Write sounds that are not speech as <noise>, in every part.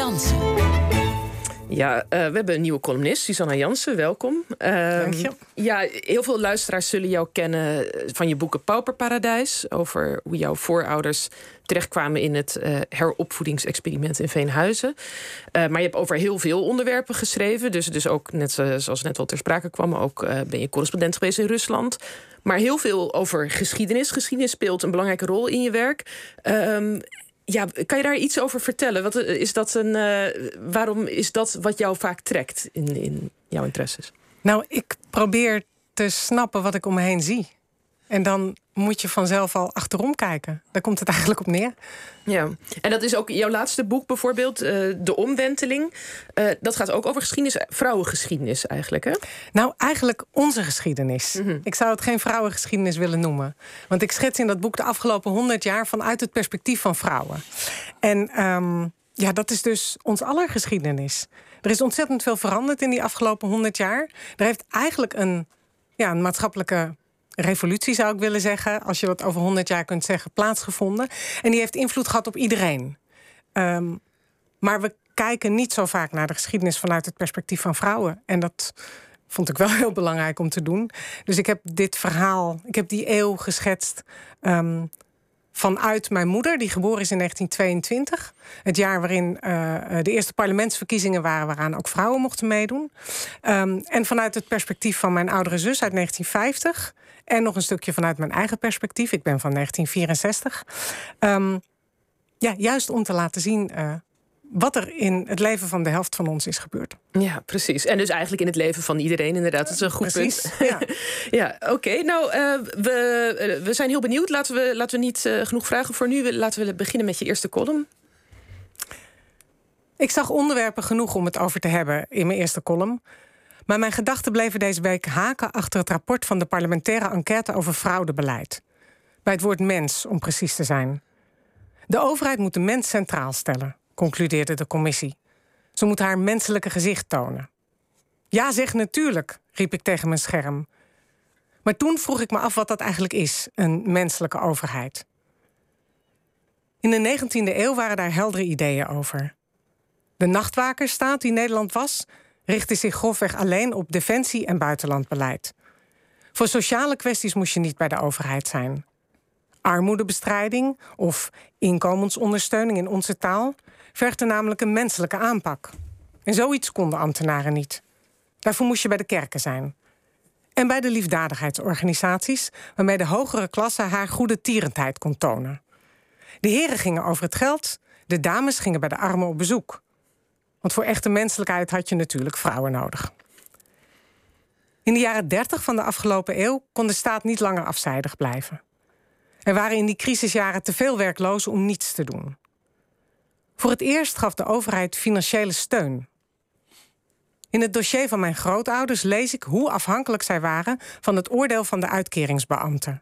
Jansen. Ja, uh, we hebben een nieuwe columnist, Susanna Jansen. Welkom. Uh, Dank je. Ja, heel veel luisteraars zullen jou kennen van je boeken Pauperparadijs. Over hoe jouw voorouders terechtkwamen in het uh, heropvoedingsexperiment in Veenhuizen. Uh, maar je hebt over heel veel onderwerpen geschreven. Dus, dus ook, net zoals net al ter sprake kwam, ook uh, ben je correspondent geweest in Rusland. Maar heel veel over geschiedenis. Geschiedenis speelt een belangrijke rol in je werk. Ja, kan je daar iets over vertellen? Wat, is dat een, uh, waarom is dat wat jou vaak trekt in, in jouw interesses? Nou, ik probeer te snappen wat ik om me heen zie. En dan moet je vanzelf al achterom kijken. Daar komt het <laughs> eigenlijk op neer. Ja, en dat is ook jouw laatste boek bijvoorbeeld, uh, De Omwenteling. Uh, dat gaat ook over geschiedenis, vrouwengeschiedenis eigenlijk, hè? Nou, eigenlijk onze geschiedenis. Mm -hmm. Ik zou het geen vrouwengeschiedenis willen noemen. Want ik schets in dat boek de afgelopen honderd jaar... vanuit het perspectief van vrouwen. En um, ja, dat is dus ons aller geschiedenis. Er is ontzettend veel veranderd in die afgelopen honderd jaar. Er heeft eigenlijk een, ja, een maatschappelijke revolutie, zou ik willen zeggen, als je wat over 100 jaar kunt zeggen, plaatsgevonden. En die heeft invloed gehad op iedereen. Um, maar we kijken niet zo vaak naar de geschiedenis vanuit het perspectief van vrouwen. En dat vond ik wel <laughs> heel belangrijk om te doen. Dus ik heb dit verhaal, ik heb die eeuw geschetst. Um, vanuit mijn moeder, die geboren is in 1922. Het jaar waarin uh, de eerste parlementsverkiezingen waren... waaraan ook vrouwen mochten meedoen. Um, en vanuit het perspectief van mijn oudere zus uit 1950... en nog een stukje vanuit mijn eigen perspectief. Ik ben van 1964. Um, ja, juist om te laten zien... Uh, wat er in het leven van de helft van ons is gebeurd. Ja, precies. En dus eigenlijk in het leven van iedereen, inderdaad. Dat is een goed precies, punt. Ja, <laughs> ja oké. Nou, uh, we, uh, we zijn heel benieuwd. Laten we, laten we niet uh, genoeg vragen voor nu. Laten we beginnen met je eerste column. Ik zag onderwerpen genoeg om het over te hebben in mijn eerste column. Maar mijn gedachten bleven deze week haken achter het rapport van de parlementaire enquête over fraudebeleid. Bij het woord mens, om precies te zijn. De overheid moet de mens centraal stellen concludeerde de commissie. Ze moet haar menselijke gezicht tonen. Ja, zeg natuurlijk, riep ik tegen mijn scherm. Maar toen vroeg ik me af wat dat eigenlijk is, een menselijke overheid. In de 19e eeuw waren daar heldere ideeën over. De nachtwakerstaat die Nederland was, richtte zich grofweg alleen op defensie en buitenlandbeleid. Voor sociale kwesties moest je niet bij de overheid zijn. Armoedebestrijding of inkomensondersteuning in onze taal vergde namelijk een menselijke aanpak. En zoiets konden ambtenaren niet. Daarvoor moest je bij de kerken zijn. En bij de liefdadigheidsorganisaties, waarmee de hogere klasse haar goede tierendheid kon tonen. De heren gingen over het geld, de dames gingen bij de armen op bezoek. Want voor echte menselijkheid had je natuurlijk vrouwen nodig. In de jaren 30 van de afgelopen eeuw kon de staat niet langer afzijdig blijven. Er waren in die crisisjaren te veel werklozen om niets te doen. Voor het eerst gaf de overheid financiële steun. In het dossier van mijn grootouders lees ik hoe afhankelijk zij waren van het oordeel van de uitkeringsbeambte.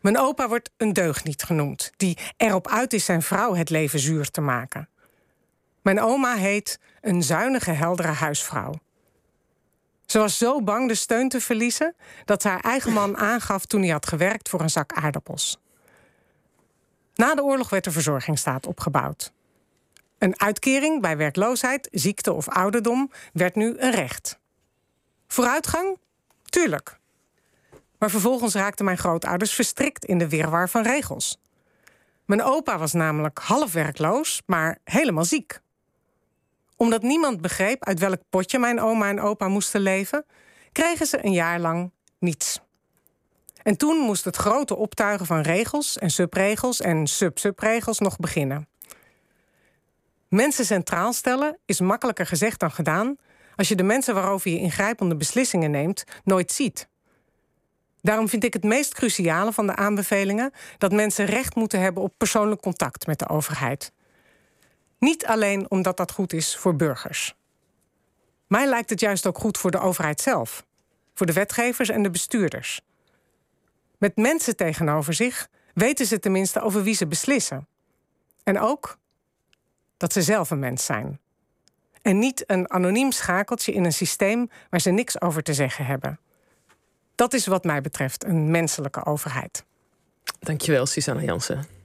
Mijn opa wordt een deugniet genoemd, die erop uit is zijn vrouw het leven zuur te maken. Mijn oma heet een zuinige, heldere huisvrouw. Ze was zo bang de steun te verliezen dat ze haar eigen man <clears throat> aangaf toen hij had gewerkt voor een zak aardappels. Na de oorlog werd de verzorgingsstaat opgebouwd. Een uitkering bij werkloosheid, ziekte of ouderdom werd nu een recht. Vooruitgang? Tuurlijk. Maar vervolgens raakten mijn grootouders verstrikt in de wirwar van regels. Mijn opa was namelijk half werkloos, maar helemaal ziek. Omdat niemand begreep uit welk potje mijn oma en opa moesten leven, kregen ze een jaar lang niets. En toen moest het grote optuigen van regels en subregels en sub-subregels nog beginnen. Mensen centraal stellen is makkelijker gezegd dan gedaan als je de mensen waarover je ingrijpende beslissingen neemt nooit ziet. Daarom vind ik het meest cruciale van de aanbevelingen dat mensen recht moeten hebben op persoonlijk contact met de overheid. Niet alleen omdat dat goed is voor burgers. Mij lijkt het juist ook goed voor de overheid zelf, voor de wetgevers en de bestuurders. Met mensen tegenover zich weten ze tenminste over wie ze beslissen. En ook dat ze zelf een mens zijn. En niet een anoniem schakeltje in een systeem waar ze niks over te zeggen hebben. Dat is wat mij betreft een menselijke overheid. Dankjewel, Susanne Jansen.